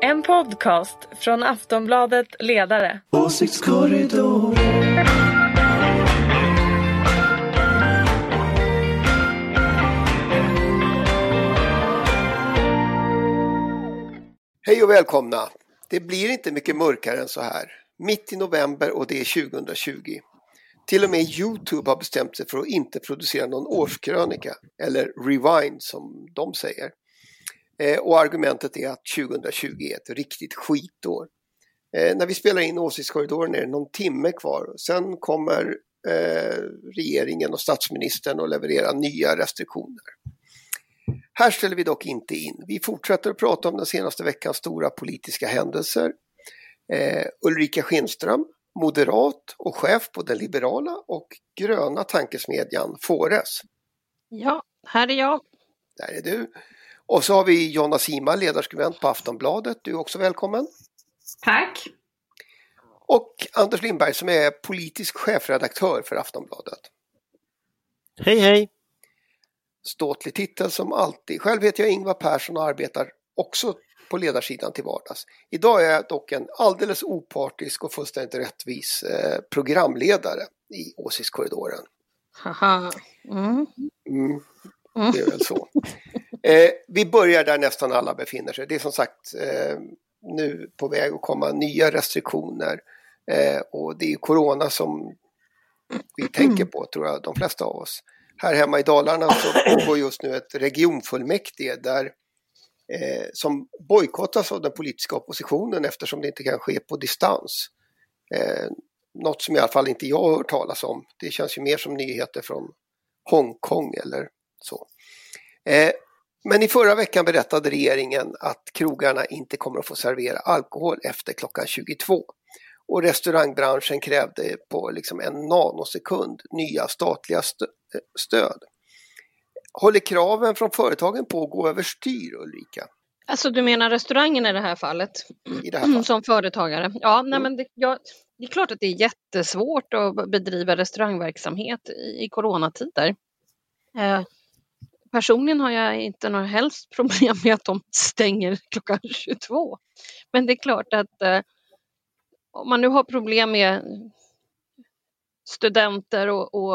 En podcast från Aftonbladet Ledare. Åsiktskorridor. Hej och välkomna! Det blir inte mycket mörkare än så här. Mitt i november och det är 2020. Till och med Youtube har bestämt sig för att inte producera någon årskrönika, eller rewind som de säger. Eh, och argumentet är att 2020 är ett riktigt skitår. Eh, när vi spelar in Åsiktskorridoren är det någon timme kvar. Sen kommer eh, regeringen och statsministern att leverera nya restriktioner. Här ställer vi dock inte in. Vi fortsätter att prata om den senaste veckans stora politiska händelser. Eh, Ulrika Schenström, moderat och chef på den liberala och gröna tankesmedjan Fores. Ja, här är jag. Där är du. Och så har vi Jonna Sima, ledarskribent på Aftonbladet. Du är också välkommen. Tack. Och Anders Lindberg som är politisk chefredaktör för Aftonbladet. Hej hej! Ståtlig titel som alltid. Själv heter jag Ingvar Persson och arbetar också på ledarsidan till vardags. Idag är jag dock en alldeles opartisk och fullständigt rättvis eh, programledare i Åsiktskorridoren. Haha. Mm. Mm, det är väl så. Eh, vi börjar där nästan alla befinner sig. Det är som sagt eh, nu på väg att komma nya restriktioner. Eh, och det är corona som vi tänker på, tror jag, de flesta av oss. Här hemma i Dalarna så pågår just nu ett regionfullmäktige där eh, som bojkottas av den politiska oppositionen eftersom det inte kan ske på distans. Eh, något som i alla fall inte jag har hört talas om. Det känns ju mer som nyheter från Hongkong eller så. Eh, men i förra veckan berättade regeringen att krogarna inte kommer att få servera alkohol efter klockan 22. Och restaurangbranschen krävde på liksom en nanosekund nya statliga stöd. Håller kraven från företagen på att gå överstyr Ulrika? Alltså du menar restaurangen i det här fallet? I det här fallet. Som företagare? Ja, nej, Mm. men det, ja, det är klart att det är jättesvårt att bedriva restaurangverksamhet i, i coronatider. Eh, personligen har jag inte några helst problem med att de stänger klockan 22. Men det är klart att eh, om man nu har problem med studenter och, och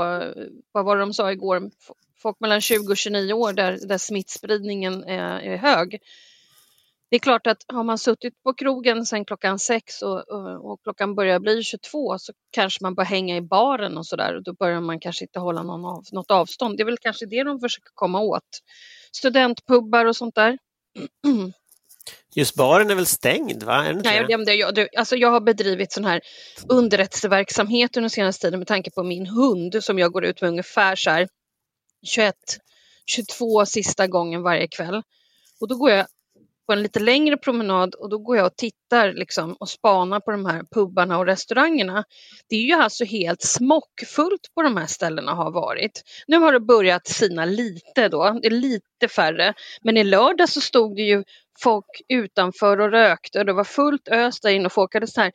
vad var det de sa igår, folk mellan 20 och 29 år där, där smittspridningen är, är hög. Det är klart att har man suttit på krogen sedan klockan sex och, och, och klockan börjar bli 22 så kanske man bör hänga i baren och sådär och då börjar man kanske inte hålla någon av, något avstånd. Det är väl kanske det de försöker komma åt. Studentpubbar och sånt där. Just baren är väl stängd va? Är Nej, det? jag, jag, alltså jag har bedrivit sån här underrättelseverksamhet under senaste tiden med tanke på min hund som jag går ut med ungefär så här 21, 22 sista gången varje kväll. Och då går jag på en lite längre promenad och då går jag och tittar liksom och spanar på de här pubbarna och restaurangerna. Det är ju alltså helt smockfullt på de här ställena har varit. Nu har det börjat sina lite då, det är lite färre. Men i lördag så stod det ju folk utanför och rökte och det var fullt ös där inne och folk hade så här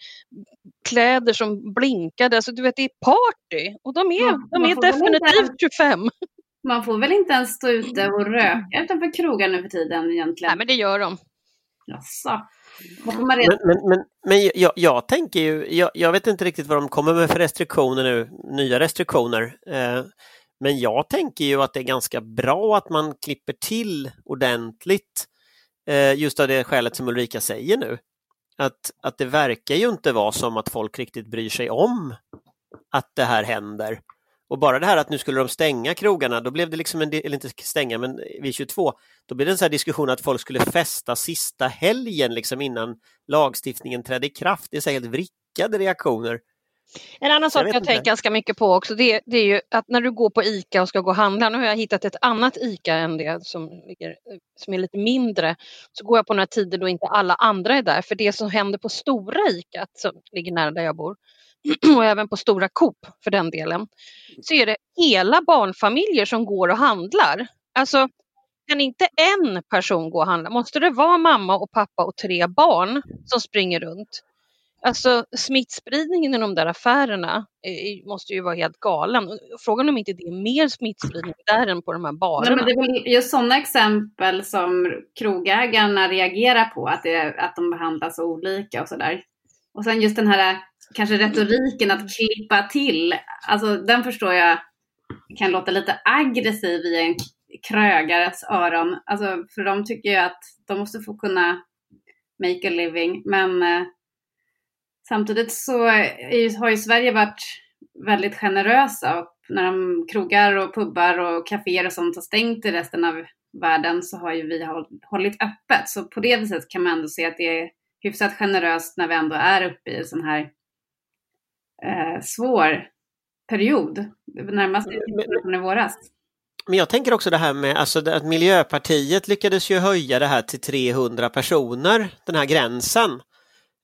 kläder som blinkade. Alltså du vet det är party och de är, Ja, de är definitivt 25. Man får väl inte ens stå ute och röka utanför krogar nu för tiden egentligen? Nej men det gör de. Jaså? Men, men, men, men jag, jag tänker ju, jag, jag vet inte riktigt vad de kommer med för restriktioner nu, nya restriktioner. Eh, men jag tänker ju att det är ganska bra att man klipper till ordentligt. Eh, just av det skälet som Ulrika säger nu. Att, att det verkar ju inte vara som att folk riktigt bryr sig om att det här händer. Och bara det här att nu skulle de stänga krogarna, då blev det liksom en, eller inte stänga, men vid 22, då blev det en sån diskussion att folk skulle festa sista helgen liksom innan lagstiftningen trädde i kraft. Det är helt vrickade reaktioner. En annan sak jag inte. tänker ganska mycket på också det, är- det är ju att när du går på ICA och ska gå och handla, nu har jag hittat ett annat ICA än det som, ligger, som är lite mindre, så går jag på några tider då inte alla andra är där. För det som händer på stora ICA som ligger nära där jag bor och även på stora Coop för den delen, så är det hela barnfamiljer som går och handlar. Alltså kan inte en person gå och handla? Måste det vara mamma och pappa och tre barn som springer runt? Alltså smittspridningen i de där affärerna eh, måste ju vara helt galen. Frågan om inte det är mer smittspridning där än på de här barerna. Nej, men det är just sådana exempel som krogägarna reagerar på, att, det, att de behandlas olika och sådär. Och sen just den här kanske retoriken att klippa till, alltså den förstår jag kan låta lite aggressiv i en krögares öron. Alltså, för de tycker ju att de måste få kunna make a living. Men eh, samtidigt så är, har ju Sverige varit väldigt generösa och när de krogar och pubbar och kaféer och sånt har stängt i resten av världen så har ju vi hållit öppet. Så på det viset kan man ändå se att det är hyfsat generöst när vi ändå är uppe i en sån här eh, svår period. Närmast från i våras. Men jag tänker också det här med alltså, att Miljöpartiet lyckades ju höja det här till 300 personer, den här gränsen,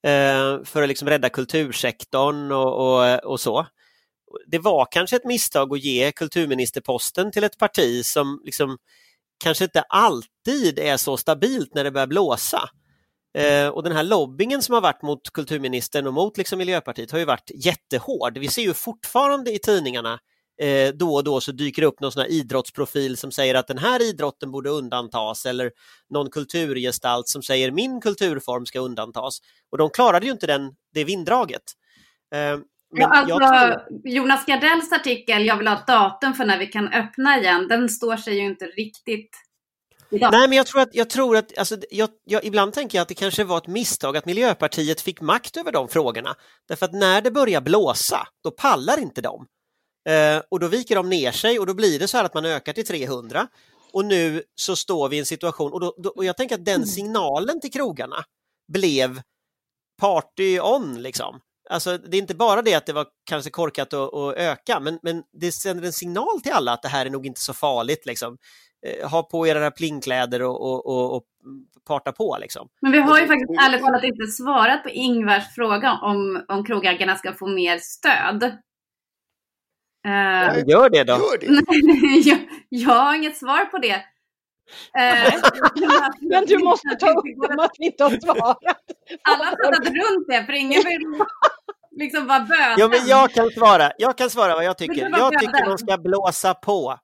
eh, för att liksom rädda kultursektorn och, och, och, så. Det var kanske ett misstag att ge kulturministerposten till ett parti som liksom kanske inte alltid är så stabilt när det börjar blåsa. Eh, och den här lobbingen som har varit mot kulturministern och mot liksom Miljöpartiet har ju varit jättehård. Vi ser ju fortfarande i tidningarna eh, då och då så dyker det upp någon sån här idrottsprofil som säger att den här idrotten borde undantas eller någon kulturgestalt som säger min kulturform ska undantas. Och de klarade ju inte den, det vinddraget. Eh, ja, alltså, tror... Jonas Gardells artikel, jag vill ha ett datum för när vi kan öppna igen, den står sig ju inte riktigt idag. Nej, men jag tror att, jag tror att alltså, jag, jag, ibland tänker jag att det kanske var ett misstag att Miljöpartiet fick makt över de frågorna. Därför att när det börjar blåsa, då pallar inte de. Eh, och då viker de ner sig och då blir det så här att man ökar till 300. Och nu så står vi i en situation, och, då, då, och jag tänker att den mm. signalen till krogarna blev party on liksom. Alltså det är inte bara det att det var kanske korkat att, att öka, men, men det sänder en signal till alla att det här är nog inte så farligt. Liksom. Eh, ha på era plingkläder och, och, och, och parta på. Liksom. Men vi har ju faktiskt ärligt talat inte svarat på Ingvars fråga om, om krogägarna ska få mer stöd. Uh, gör det då! Gör det. jag, jag har inget svar på det. Uh, men du måste ta upp det att vi inte har svarat. Alla har pratat runt det, för ingen vill liksom vara böden. Ja, men jag kan svara. Jag kan svara vad jag tycker. Jag tycker man ska blåsa på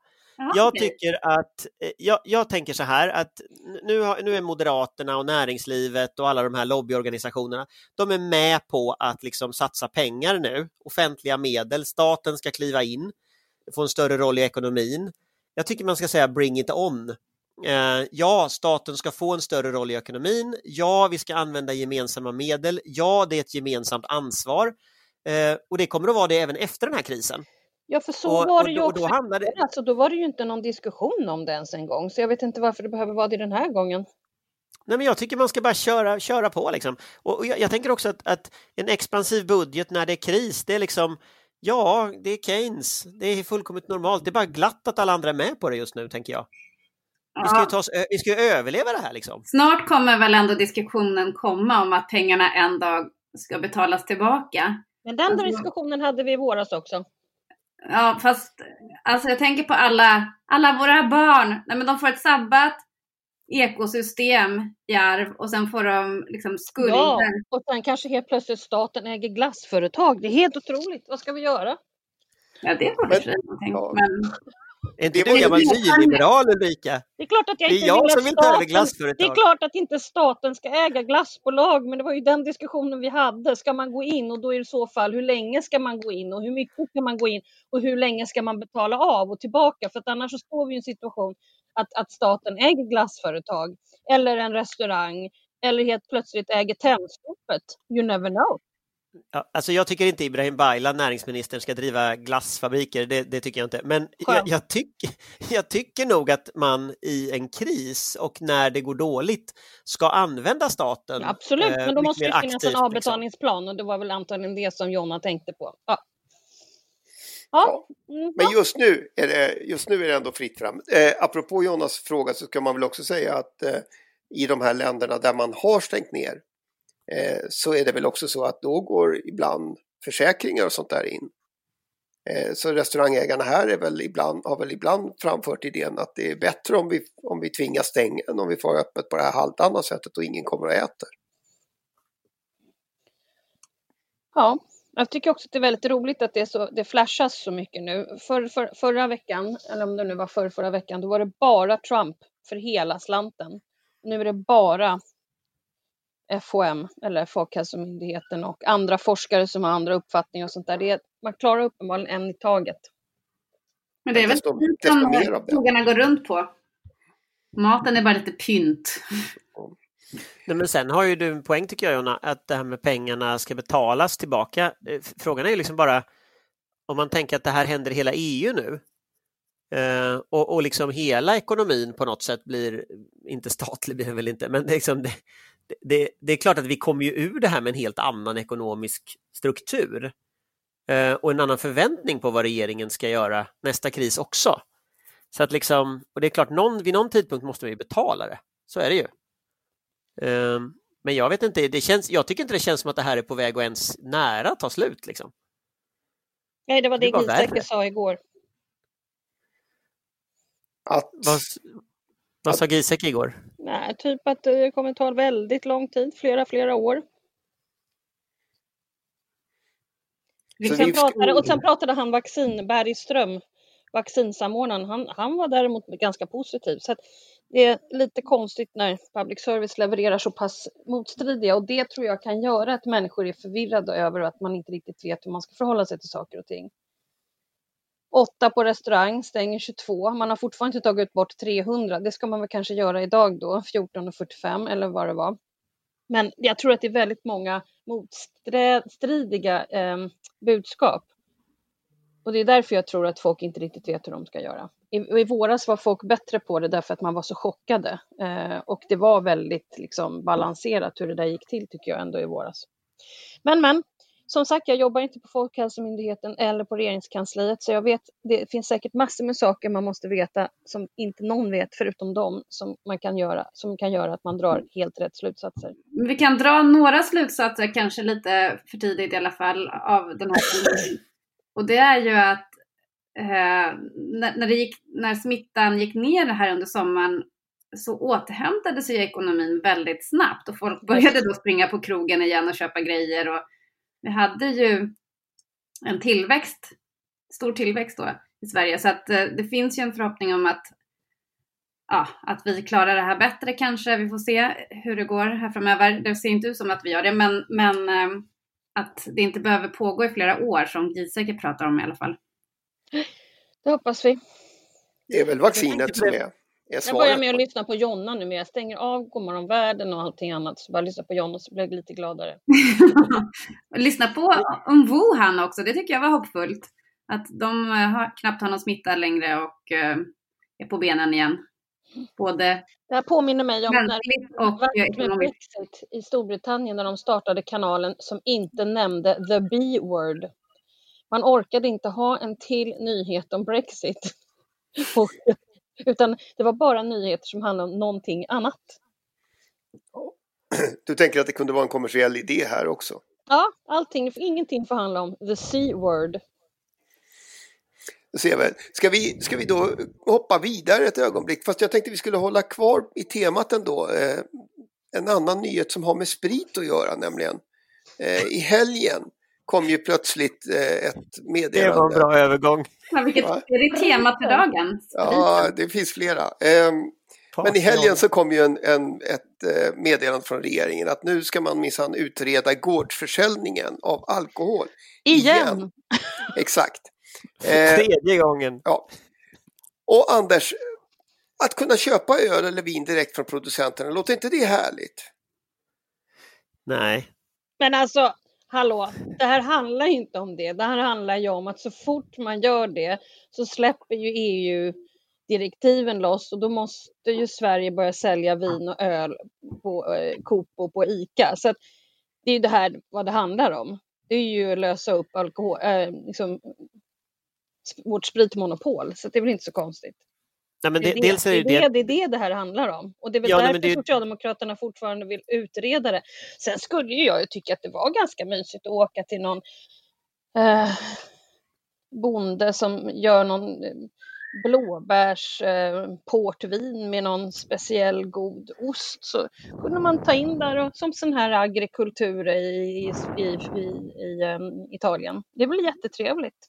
jag tycker att, eh, jag, jag, tänker så här att nu, har, nu är Moderaterna och näringslivet och alla de här lobbyorganisationerna, de är med på att liksom satsa pengar nu, offentliga medel, staten ska kliva in, få en större roll i ekonomin. Jag tycker man ska säga bring it on. Eh, ja, staten ska få en större roll i ekonomin. Ja, vi ska använda gemensamma medel. Ja, det är ett gemensamt ansvar. Eh, och det kommer att vara det även efter den här krisen. Ja, för så och, var det ju också. Då, hamnade... alltså, då var det ju inte någon diskussion om det ens en gång, så jag vet inte varför det behöver vara det den här gången. Nej, men jag tycker man ska bara köra, köra på. Liksom. Och, och jag, jag, tänker också att, att, en expansiv budget när det är kris, det är liksom Ja, det är Keynes. Det är fullkomligt normalt. Det är bara glatt att alla andra är med på det just nu, tänker jag. Vi ska ju, ta oss, vi ska ju överleva det här liksom. Snart kommer väl ändå diskussionen komma om att pengarna en dag ska betalas tillbaka. Men den alltså... diskussionen hade vi i våras också. Ja, fast alltså jag tänker på alla, alla våra barn. Nej, men de får ett sabbat ekosystem i arv och sen får de liksom skulder. Ja, och sen kanske helt plötsligt staten äger glassföretag. Det är helt otroligt. Vad ska vi göra? Ja, det du någonting. Ja. Men... Är inte du gammal nyliberal Ulrika? Det är klart att jag inte det är jag vill som vill ta över glassföretag. Det är klart att inte staten ska äga glassbolag, men det var ju den diskussionen vi hade. Ska man gå in och då i så fall hur länge ska man gå in och hur mycket ska man gå in och hur länge ska man betala av och tillbaka? För att annars så står vi i en situation att, att staten äger glassföretag eller en restaurang eller helt plötsligt äger Tennskopet. You never know. Ja, alltså jag tycker inte Ibrahim Baylan, näringsministern, ska driva glassfabriker, det, det tycker jag inte. Men jag, jag, tycker, jag tycker nog att man i en kris och när det går dåligt ska använda staten. Ja, absolut, eh, men då måste det finnas aktivt, en liksom. avbetalningsplan och det var väl antagligen det som Jonna tänkte på. Ja. Ja. Mm, men just nu, är det, just nu är det ändå fritt fram. Eh, apropå Jonas fråga så kan man väl också säga att eh, i de här länderna där man har stängt ner Eh, så är det väl också så att då går ibland försäkringar och sånt där in. Eh, så restaurangägarna här är väl ibland, har väl ibland framfört idén att det är bättre om vi, om vi tvingas stänga än om vi får öppet på det här halvdana sättet och ingen kommer och äter. Ja, jag tycker också att det är väldigt roligt att det, så, det flashas så mycket nu. För, för, förra veckan, eller om det nu var för förra veckan, då var det bara Trump för hela slanten. Nu är det bara FHM, eller Folkhälsomyndigheten och andra forskare som har andra uppfattningar och sånt där. Det är, man klarar uppenbarligen en i taget. Men det är väl det som krogarna går runt på. Maten är bara lite pynt. Nej, men sen har ju du en poäng tycker jag Jonna, att det här med pengarna ska betalas tillbaka. Eh, Frågan är ju liksom bara om man tänker att det här händer i hela EU nu eh, och, och liksom hela ekonomin på något sätt blir, inte statlig blir den väl inte, men det, är liksom, det, det, det är klart att vi kommer ju ur det här med en helt annan ekonomisk struktur eh, och en annan förväntning på vad regeringen ska göra nästa kris också. Så att liksom, och det är klart, någon, vid någon tidpunkt måste vi betala det. Så är det ju. Ehm, Men jag vet inte, det känns, jag tycker inte det känns som att det här är på väg att ens nära att ta slut. Liksom. Nej, det var Det det sa igår. Att, Vad, vad sa Giesecke igår? Nej, typ att det kommer ta väldigt lång tid, flera, flera år. Så Sen pratade, och sen pratade han vaccin, Bergström, vaccinsamordnaren, han, han var däremot ganska positiv. Så att det är lite konstigt när public service levererar så pass motstridiga och det tror jag kan göra att människor är förvirrade över att man inte riktigt vet hur man ska förhålla sig till saker och ting. 8 på restaurang, stänger 22. Man har fortfarande inte tagit bort 300. Det ska man väl kanske göra idag då, 14.45 eller vad det var. Men jag tror att det är väldigt många motstridiga eh, budskap. Och det är därför jag tror att folk inte riktigt vet hur de ska göra. I, I våras var folk bättre på det därför att man var så chockade. Eh, och det var väldigt liksom, balanserat hur det där gick till tycker jag ändå i våras. Men men, som sagt jag jobbar inte på Folkhälsomyndigheten eller på regeringskansliet så jag vet det finns säkert massor med saker man måste veta som inte någon vet förutom dem som man kan göra, som kan göra att man drar helt rätt slutsatser. Vi kan dra några slutsatser, kanske lite för tidigt i alla fall, av den här. Och det är ju att eh, när, gick, när smittan gick ner här under sommaren så återhämtade sig ekonomin väldigt snabbt och folk började då springa på krogen igen och köpa grejer. Och vi hade ju en tillväxt, stor tillväxt då i Sverige. Så att eh, det finns ju en förhoppning om att, ja, att vi klarar det här bättre kanske. Vi får se hur det går här framöver. Det ser inte ut som att vi gör det, men, men eh, att det inte behöver pågå i flera år som Giesecke pratar om i alla fall. Det hoppas vi. det är väl vaccinet som är, är Jag börjar med att lyssna på Jonna nu, men jag stänger av Godmorgon världen och allting annat. Så bara lyssna på Jonna så blir jag lite gladare. Lyssna på om Wuhan också, det tycker jag var hoppfullt. Att de eh, har, knappt har någon smitta längre och eh, är på benen igen. Både Det här påminner mig om när och eh, med. Brexit i Storbritannien när de startade kanalen som inte nämnde the B-word. Man orkade inte ha en till nyhet om Brexit. Utan det var bara nyheter som handlade om någonting annat. Du tänker att det kunde vara en kommersiell idé här också? Ja, allting, ingenting får handla om the C-word. Ska, vi, ska vi då hoppa vidare ett ögonblick? Fast jag tänkte vi skulle hålla kvar i temat ändå. Eh, en annan nyhet som har med sprit att göra nämligen. Eh, I helgen kom ju plötsligt eh, ett Det var meddelande. en bra övergång. Ja, vilket, är det temat för dagen? Ja, det finns flera. Eh, men i helgen så kom ju en, en, ett eh, meddelande från regeringen att nu ska man minsann utreda gårdsförsäljningen av alkohol. Igen! Exakt. Eh, Tredje gången. Ja. Och Anders, att kunna köpa öl eller vin direkt från producenterna, låter inte det härligt? Nej. Men alltså, hallå, det här handlar ju inte om det. Det här handlar ju om att så fort man gör det så släpper ju EU direktiven loss och då måste ju Sverige börja sälja vin och öl på eh, Coop och på ICA. Så att det är ju det här vad det handlar om. Det är ju att lösa upp alkohol, eh, liksom, vårt spritmonopol. Så det är väl inte så konstigt. Nej, men Det det, är det, dels är det, det, det, det, det är det det här handlar om. Och det är väl Ja, nej, därför men det- Socialdemokraterna fortfarande vill utreda det. Sen skulle ju jag tycka att det var ganska mysigt att åka till någon eh, bonde som gör någon eh, blåbärs eh, portvin med någon speciell god ost så kunde man ta in där och, som sån här agrikultur i, i, i, i, i um, Italien. Det är väl jättetrevligt.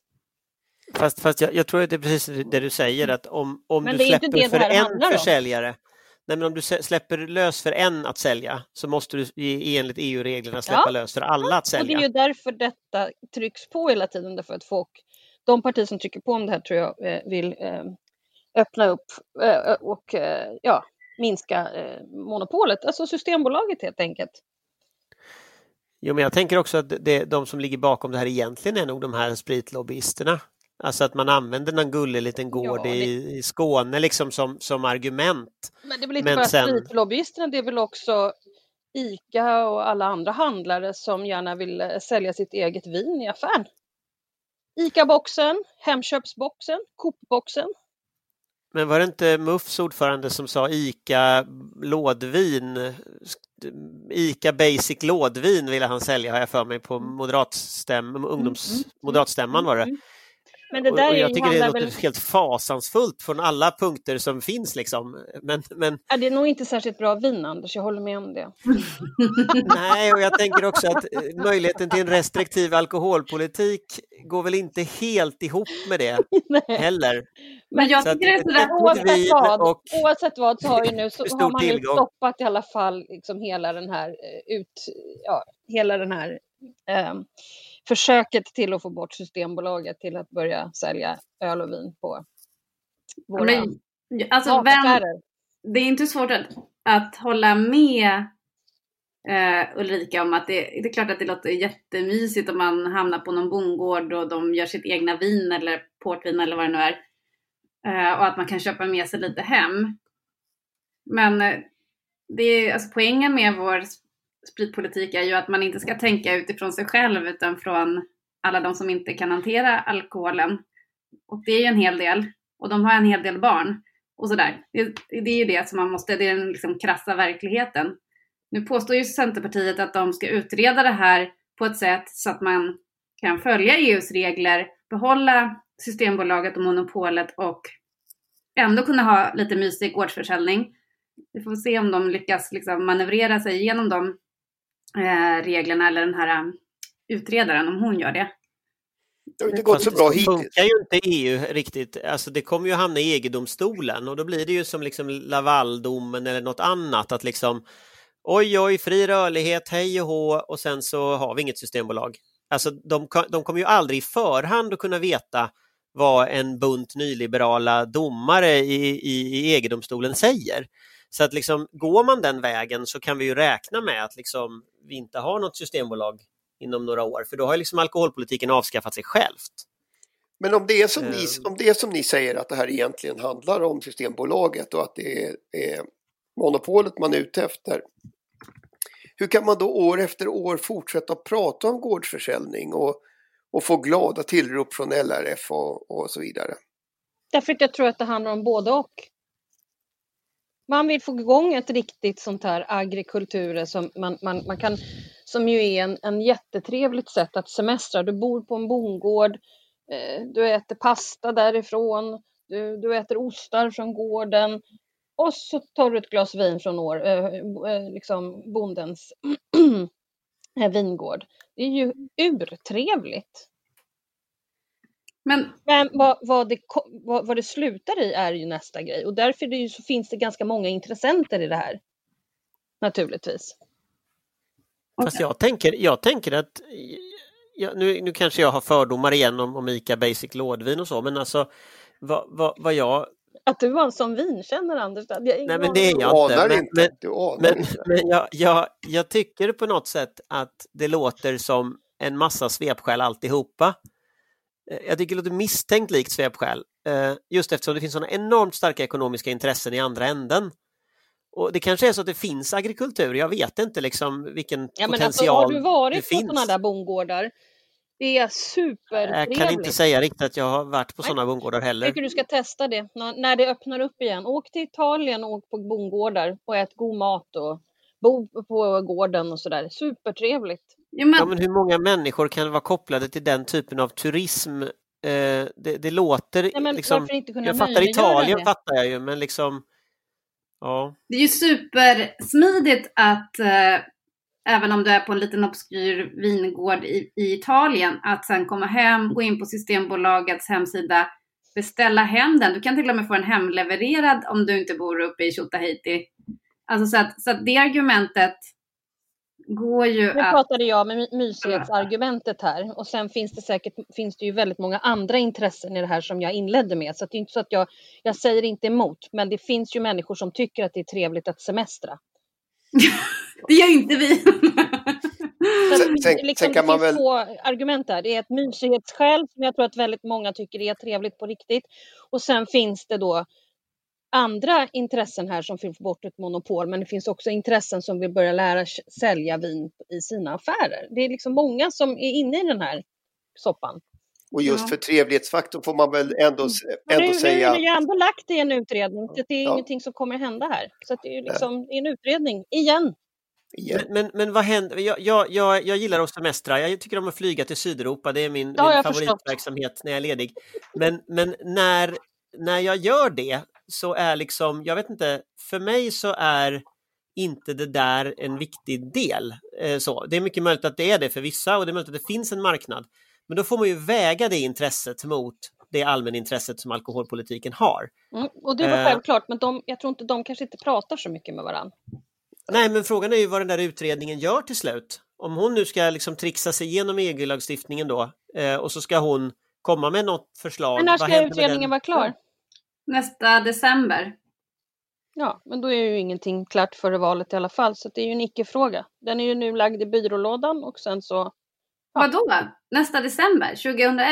Fast, fast jag, jag, tror att det är precis det du säger att om, om Men du släpper för en handlar om. försäljare Nej, men om du släpper lös för en att sälja så måste du enligt EU-reglerna släppa Ja. lös för alla att Och det är sälja. ju därför detta trycks på hela tiden, därför att folk, de partier som trycker på om det här tror jag eh, vill eh, öppna upp eh, och ja, minska monopolet, alltså Systembolaget helt enkelt. Jo, men jag tänker också att det, de som ligger bakom det här egentligen är nog de här spritlobbyisterna. Alltså att man använder någon gullig liten gård Ja, det- i, i Skåne liksom som, som argument. Men det är väl inte Men bara sen- spritlobbyisterna, det är väl också ICA och alla andra handlare som gärna vill eh, sälja sitt eget vin i affären. ICA-boxen, Hemköpsboxen, Coop-boxen. Men var det inte MUFs ordförande som sa ICA lådvin, ICA Basic lådvin ville han sälja har jag för mig på moderatstäm, ungdoms, moderatstämman var det. Men det Och, där och är jag tycker det låter väl, helt fasansfullt från alla punkter som finns liksom. Men, men ja, det är nog inte särskilt bra vin Anders, jag håller med om det. nej, och jag tänker också att eh, möjligheten till en restriktiv alkoholpolitik går väl inte helt ihop med det heller. Men jag Så att tycker det är sådär ett Oavsett vad, och oavsett vad så har ju nu så har man ju tillgång. stoppat i alla fall liksom hela den här eh, ut, ja, hela den här eh, försöket till att få bort Systembolaget till att börja sälja öl och vin på våra Men, alltså, vem, det är inte svårt att, att hålla med eh, Ulrika om att det, det är klart att det låter jättemysigt om man hamnar på någon bondgård och de gör sitt egna vin eller portvin eller vad det nu är. Eh, och att man kan köpa med sig lite hem. Men eh, det är, alltså, poängen med vår spritpolitik är ju att man inte ska tänka utifrån sig själv utan från alla de som inte kan hantera alkoholen. Och det är ju en hel del. Och de har en hel del barn och sådär. Det, det är ju det som man måste, det är den liksom krassa verkligheten. Nu påstår ju Centerpartiet att de ska utreda det här på ett sätt så att man kan följa EUs regler, behålla Systembolaget och monopolet och ändå kunna ha lite mysig gårdsförsäljning. Vi får se om de lyckas liksom manövrera sig igenom de eh, reglerna eller den här eh, utredaren, om hon gör det. Det har inte gått så bra det hittills. funkar ju inte EU riktigt. Alltså det kommer ju hamna i EG-domstolen och då blir det ju som liksom Lavaldomen eller något annat att liksom oj oj fri rörlighet, hej och hå och sen så har vi inget systembolag. Alltså de, de kommer ju aldrig i förhand att kunna veta vad en bunt nyliberala domare i, i, i EG-domstolen säger. Så att liksom går man den vägen så kan vi ju räkna med att liksom vi inte har något systembolag inom några år för då har liksom alkoholpolitiken avskaffat sig självt. Men om det, är som ni, Eh. om det är som ni säger att det här egentligen handlar om Systembolaget och att det är, är monopolet man är ute efter. Hur kan man då år efter år fortsätta prata om gårdsförsäljning och, och få glada tillrop från LRF och, och så vidare? Därför att jag tror att det handlar om både och. Man vill få igång ett riktigt sånt här agrikultur som, man, man, man kan, som ju är en, en jättetrevligt sätt att semestra. Du bor på en bondgård, eh, du äter pasta därifrån, du, du äter ostar från gården och så tar du ett glas vin från år, eh, eh, liksom bondens vingård. Det är ju urtrevligt. Men Men vad, vad, det, vad, vad det slutar i är ju nästa grej och därför är det ju, så finns det ganska många intressenter i det här. Naturligtvis. Fast jag tänker, jag tänker att, ja, nu, nu kanske jag har fördomar igen om, om ICA Basic lådvin och så, men alltså vad, vad, vad jag, Att du var en sån vinkännare Anders, jag ingen nej men det är jag inte. Men, inte. men, men, men jag, jag, jag tycker på något sätt att det låter som en massa svepskäl alltihopa. Eh, Jag tycker det låter misstänkt likt svepskäl, eh, just eftersom det finns sådana enormt starka ekonomiska intressen i andra änden. Och det kanske är så att det finns agrikultur, jag vet inte liksom vilken Ja, men alltså, potential har du varit på sådana där bondgårdar? Det är supertrevligt. Jag kan inte säga riktigt att jag har varit på sådana bondgårdar Jag heller. tycker du ska testa det när, när det öppnar upp igen. Åk till Italien och åk på bondgårdar och ät god mat och bo på gården och sådär. Supertrevligt. Ja, men, Ja, men hur många människor kan vara kopplade till den typen av turism Eh, det, det låter Nej, men liksom... inte kunna Jag fattar Italien det? fattar jag ju, men liksom... Ja. Det är ju supersmidigt att eh, även om du är på en liten obskyr vingård i, i Italien, att sen komma hem, gå in på Systembolagets hemsida, beställa hem den. Du kan till och med få den hemlevererad om du inte bor uppe i Tjotahejti. Alltså så att, så att det argumentet går ju Nu att... pratade jag med my- mysighetsargumentet här och sen finns det säkert finns det ju väldigt många andra intressen i det här som jag inledde med. Så att det är inte så att jag, jag säger inte emot, men det finns ju människor som tycker att det är trevligt att semestra. Det gör inte vi. Så Sen- sen- det, liksom, sen kan det man finns väl- två argument där. Det är ett mysighetsskäl som jag tror att väldigt många tycker är trevligt på riktigt. Och sen finns det då andra intressen här som vill få bort ett monopol. Men det finns också intressen som vill börja lära sälja vin i sina affärer. Det är liksom många som är inne i den här soppan. Och just Ja. för trevlighetsfaktorn får man väl ändå, Men ändå nu, nu säga... är det ju ändå lagt i en utredning. Så det är Ja. ingenting som kommer hända här. Så att det är ju liksom det är en utredning, igen. igen. Men, men, men vad händer? Jag, jag, jag, jag gillar att semestra. Jag tycker om att flyga till Sydeuropa. Det är min, Det har min jag förstått. favoritverksamhet när jag är ledig. Men, men när, när jag gör det så är liksom, jag vet inte, för mig så är inte det där en viktig del. Eh, så. Det är mycket möjligt att det är det för vissa och det är möjligt att det finns en marknad. Men då får man ju väga det intresset mot det allmänintresset som alkoholpolitiken har. Mm. Och det var Eh. självklart, men de, jag tror inte de kanske inte pratar så mycket med varandra. Nej, men frågan är ju vad den där utredningen gör till slut. Om hon nu ska liksom trixa sig igenom EG-lagstiftningen då eh, och så ska hon komma med något förslag. Men när ska utredningen vara klar? Nästa december. Ja, men då är ju ingenting klart före valet i alla fall, så det är ju en icke-fråga. Den är ju nu lagd i byrålådan och sen så... Vadå? Nästa december? 2001?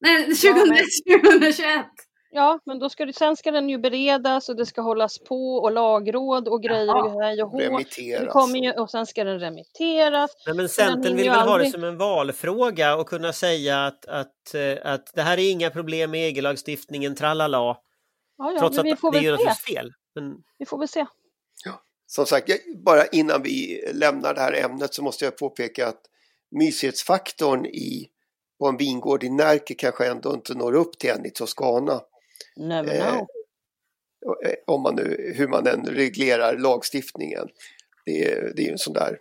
Nej, 2001, Ja, 2021. Ja, men då ska det, sen ska den ju beredas och det ska hållas på och lagråd och grejer och hej och hå. Remitteras. kommer ju, och sen ska den remitteras. Nej, men Centern vill väl ha det aldrig- som en valfråga och kunna säga att, att, eh, att det här är inga problem med EG-lagstiftningen, tralala. Ja, ja, trots men att vi får det är ju väl se. naturligtvis fel. Men, Vi får väl se. Som sagt, bara innan vi lämnar det här ämnet så måste jag påpeka att mysighetsfaktorn i, på en vingård i Närke kanske ändå inte når upp till en i Toscana. Never Eh, know. Eh, Om man nu, hur man än reglerar lagstiftningen. Det är, det är ju en sån där...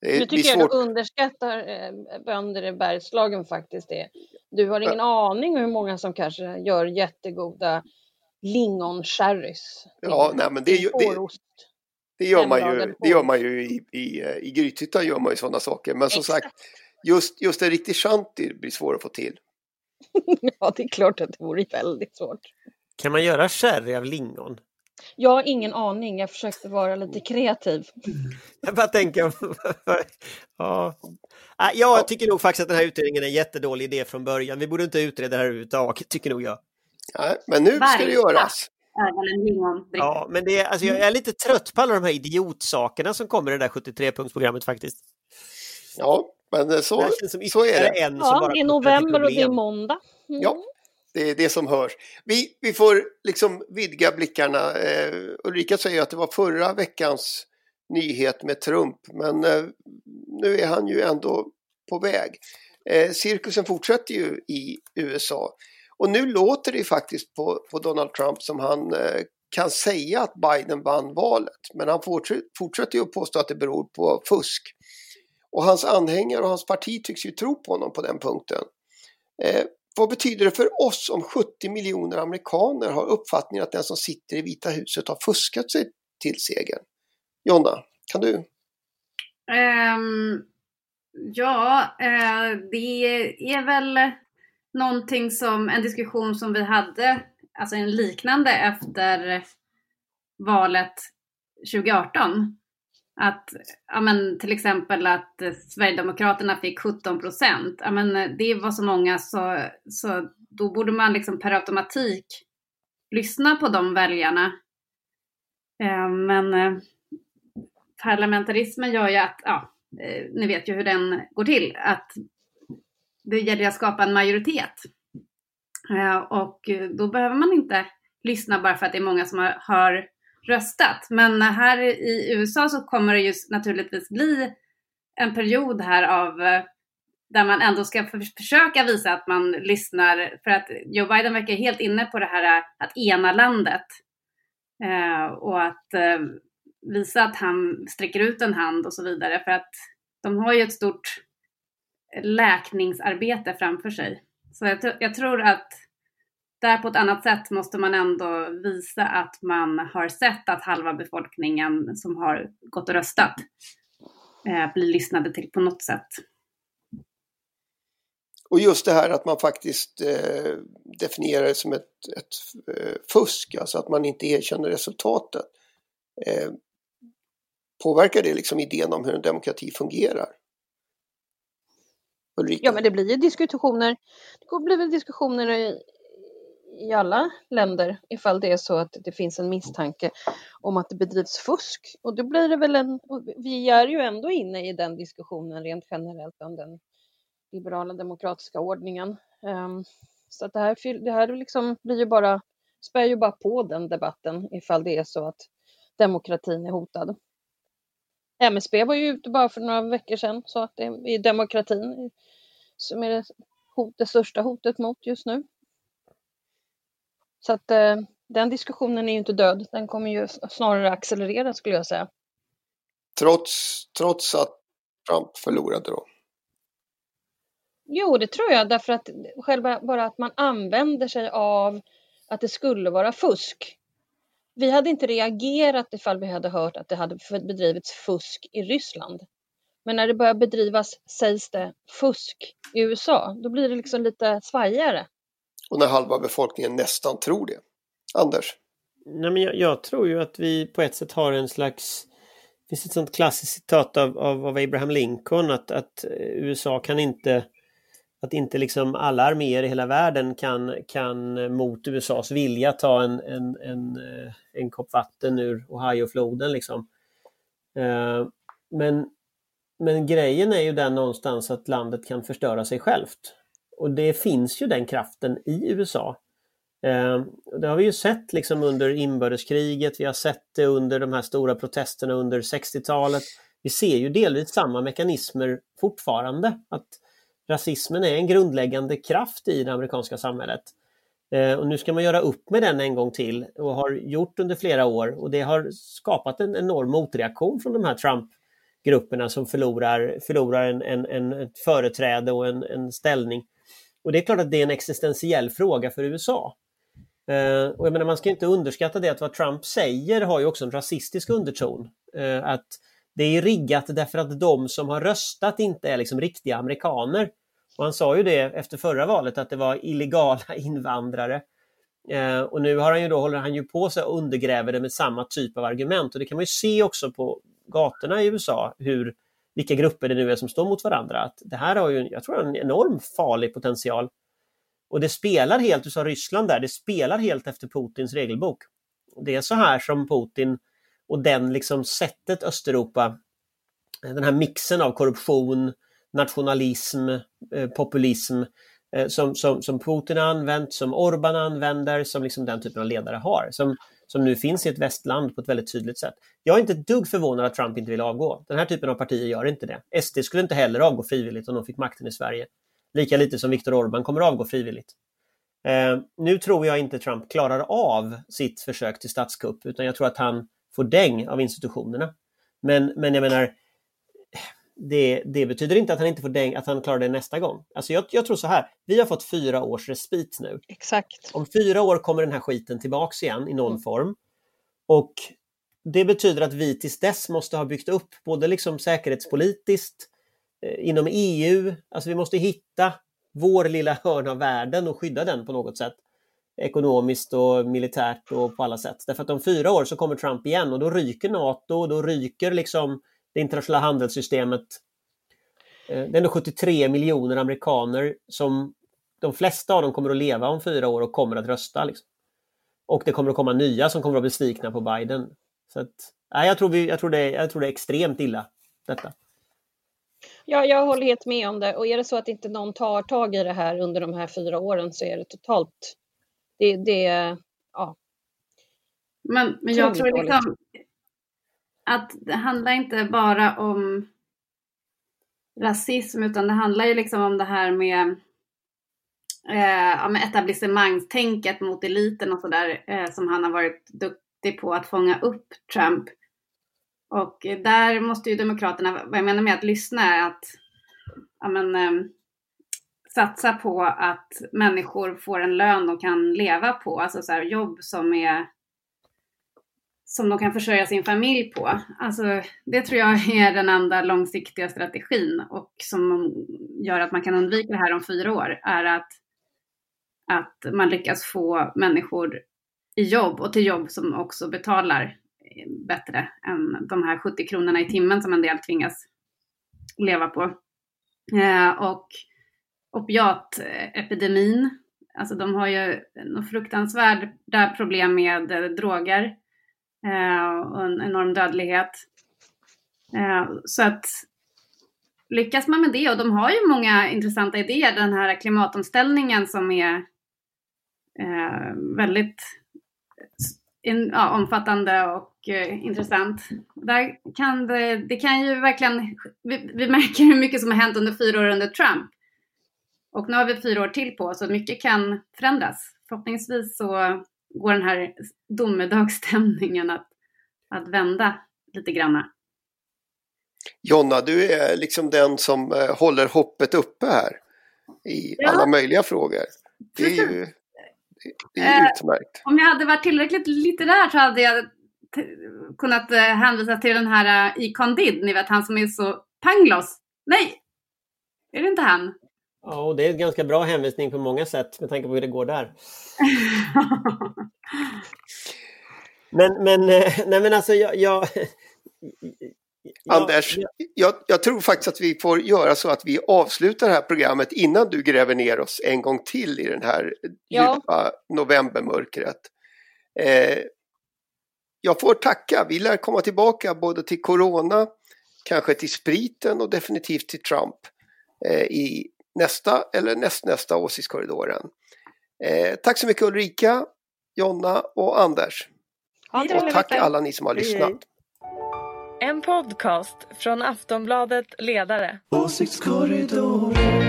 Det Nu tycker jag du underskattar eh, bönder i Bergslagen faktiskt. Det. Du har ingen aning hur många som kanske gör jättegoda lingon-sherrys. Ja, nej, men det ju- det-. Det gör man ju, det gör man ju i, i, eh, i Grythyttan gör man ju sådana saker. Men som Exakt. sagt, just, just en riktig shanty blir svår att få till. Ja, det är klart att det vore väldigt svårt. kan man göra sherry av lingon? Jag har ingen aning, jag försökte vara lite kreativ. Jag bara tänker... ja. Nej, Jag tycker nog faktiskt att den här utredningen är en jättedålig idé från början. Vi borde inte utreda det här överhuvudtaget, tycker nog jag. Nej, men nu ska det Varje göras. Ja, men det är, alltså, jag är lite trött på alla de här idiotsakerna som kommer i det där 73-punktsprogrammet faktiskt. Ja, men så, så är det. en som Ja, bara det är november och det är måndag. Mm. Ja. Det är det som hörs. Vi, vi får liksom vidga blickarna. Eh, Ulrika säger att det var förra veckans nyhet med Trump, men eh, nu är han ju ändå på väg. Eh, cirkusen fortsätter ju i USA. Och nu låter det faktiskt på, på Donald Trump som han eh, kan säga att Biden vann valet. Men han fortsätter, fortsätter ju att påstå att det beror på fusk. Och hans anhängare och hans parti tycks ju tro på honom på den punkten. Eh, vad betyder det för oss om 70 miljoner amerikaner har uppfattningen att den som sitter i Vita huset har fuskat sig till segern? Jonna, kan du? Um, ja, eh, det är väl någonting som, en diskussion som vi hade, alltså en liknande efter valet 2018. Att, ja men till exempel att Sverigedemokraterna fick 17 procent. Ja men eh, det var så många så, så då borde man liksom per automatik lyssna på de väljarna. Eh, men eh, parlamentarismen gör ju att, ja, ni vet ju hur den går till, att det gäller att skapa en majoritet. Eh, och då behöver man inte lyssna bara för att det är många som har, har röstat. Men här i USA så kommer det just naturligtvis bli en period här av eh, där man ändå ska försöka visa att man lyssnar. För att Joe Biden verkar helt inne på det här eh, att ena landet. Och att visa att han sträcker ut en hand och så vidare. För att de har ju ett stort läkningsarbete framför sig. Så jag, jag tror att där på ett annat sätt måste man ändå visa att man har sett att halva befolkningen som har gått och röstat eh, blir lyssnade till på något sätt. Och just det här att man faktiskt eh, definierar det som ett, ett eh, fusk, alltså att man inte erkänner resultatet. Eh, påverkar det liksom idén om hur en demokrati fungerar? Ulrika? Ja, men det blir ju diskussioner. Det blir väl diskussioner i, i alla länder ifall det är så att det finns en misstanke om att det bedrivs fusk. Och då blir det väl en, vi är ju ändå inne i den diskussionen rent generellt om den liberala demokratiska ordningen. Um, så att det här, det här liksom blir ju bara, spär ju bara på den debatten ifall det är så att demokratin är hotad. MSB var ju ute bara för några veckor sedan så att det är demokratin som är det, hot, det största hotet mot just nu. Så att eh, den diskussionen är ju inte död, den kommer ju snarare accelerera skulle jag säga. Trots, trots att Trump förlorade då? Jo, det tror jag, därför att själva bara att man använder sig av att det skulle vara fusk. Vi hade inte reagerat ifall vi hade hört att det hade bedrivits fusk i Ryssland. Men när det börjar bedrivas, sägs det, fusk i USA, då blir det liksom lite svajigare. Och när halva befolkningen nästan tror det. Anders? Nej, men jag, jag, tror ju att vi på ett sätt har en slags det finns ett sånt klassiskt citat av, av, av Abraham Lincoln att, att USA kan inte att inte liksom alla arméer i hela världen kan, kan mot USAs vilja ta en, en, en, eh, en kopp vatten ur Ohiofloden. Liksom. Eh, men, men grejen är ju den någonstans att landet kan förstöra sig självt. Och det finns ju den kraften i USA. Eh, det har vi ju sett liksom under inbördeskriget, vi har sett det under de här stora protesterna under 60-talet. Vi ser ju delvis samma mekanismer fortfarande. Att rasismen är en grundläggande kraft i det amerikanska samhället. Eh, och nu ska man göra upp med den en gång till och har gjort under flera år och det har skapat en enorm motreaktion från de här Trump-grupperna som förlorar, förlorar en, en, en, ett företräde och en, en ställning. Och det är klart att det är en existentiell fråga för USA. Eh, och jag menar, man ska inte underskatta det att vad Trump säger har ju också en rasistisk underton. Eh, att det är riggat därför att de som har röstat inte är liksom riktiga amerikaner. Och han sa ju det efter förra valet att det var illegala invandrare. Eh, och nu har han ju då, håller han ju på sig och undergräver det med samma typ av argument. Och det kan man ju se också på gatorna i USA, hur, vilka grupper det nu är som står mot varandra. Att det här har ju, jag tror, en enorm farlig potential. Och det spelar helt, du sa Ryssland där, det spelar helt efter Putins regelbok. Det är så här som Putin och den liksom sättet Östeuropa, den här mixen av korruption, nationalism, eh, populism eh, som, som, som Putin har använt, som Orban använder, som liksom den typen av ledare har, som, som nu finns i ett västland på ett väldigt tydligt sätt. Jag är inte ett dugg förvånad att Trump inte vill avgå. Den här typen av partier gör inte det. SD skulle inte heller avgå frivilligt om de fick makten i Sverige. Lika lite som Viktor Orban kommer avgå frivilligt. Eh, nu tror jag inte Trump klarar av sitt försök till statskupp, utan jag tror att han får däng av institutionerna. Men, men jag menar, det, det, betyder inte att han inte får däng, att han klarar det nästa gång. Alltså jag, jag, tror så här, vi har fått fyra års respit nu. Exakt. Om fyra år kommer den här skiten tillbaks igen i någon mm. form. Och det betyder att vi tills dess måste ha byggt upp både liksom säkerhetspolitiskt, eh, inom EU, alltså vi måste hitta vår lilla hörn av världen och skydda den på något sätt. Ekonomiskt och militärt och på alla sätt. Därför att om fyra år så kommer Trump igen och då ryker NATO, och då ryker liksom det internationella handelssystemet. Eh, det är ändå 73 miljoner amerikaner som de flesta av dem kommer att leva om fyra år och kommer att rösta. Liksom. Och det kommer att komma nya som kommer att bli besvikna på Biden. Så att, nej, jag, tror vi, jag, tror det, jag tror det är extremt illa, detta. Ja, jag håller helt med om det. Och är det så att inte någon tar tag i det här under de här fyra åren så är det totalt... Det, det ja. Men, men jag tror liksom, att det handlar inte bara om rasism utan det handlar ju liksom om det här med, eh, ja, med etablissemangstänket mot eliten och sådär eh, som han har varit duktig på att fånga upp Trump. Och där måste ju Demokraterna, vad jag menar med att lyssna är att ja, men, eh, satsa på att människor får en lön de kan leva på, alltså så här, jobb som är som de kan försörja sin familj på. Alltså, det tror jag är den enda långsiktiga strategin och som gör att man kan undvika det här om fyra år är att, att man lyckas få människor i jobb och till jobb som också betalar bättre än de här 70 kronorna i timmen som en del tvingas leva på. Eh, och opiatepidemin, alltså de har ju något fruktansvärda problem med droger Eh, och en enorm dödlighet. Eh, så att lyckas man med det, och de har ju många intressanta idéer, den här klimatomställningen som är eh, väldigt in, ja, omfattande och eh, intressant. Där kan det, det kan ju verkligen, vi, vi, märker hur mycket som har hänt under fyra år under Trump. Och nu har vi fyra år till på oss och mycket kan förändras. Förhoppningsvis så går den här domedagsstämningen att, att vända lite grann. Jonna, du är liksom den som eh, håller hoppet uppe här i ja. alla möjliga frågor. Det är ju, det är eh, utmärkt. Om jag hade varit tillräckligt litterär så hade jag kunnat eh, hänvisa till den här uh, Icon Did, ni vet han som är så pangloss. Nej! Är det inte han? Ja, och det är en ganska bra hänvisning på många sätt med tanke på hur det går där. men, men, eh, nej men alltså jag... jag Anders, jag, jag, tror faktiskt att vi får göra så att vi avslutar det här programmet innan du gräver ner oss en gång till i den här ja. djupa novembermörkret. Eh, jag får tacka, vi lär komma tillbaka både till Corona, kanske till spriten och definitivt till Trump eh, i nästa eller nästnästa Åsiktskorridoren. Eh, tack så mycket Ulrika, Jonna och Anders. och tack alla ni som har lyssnat. En podcast från Aftonbladet Ledare. Åsiktskorridoren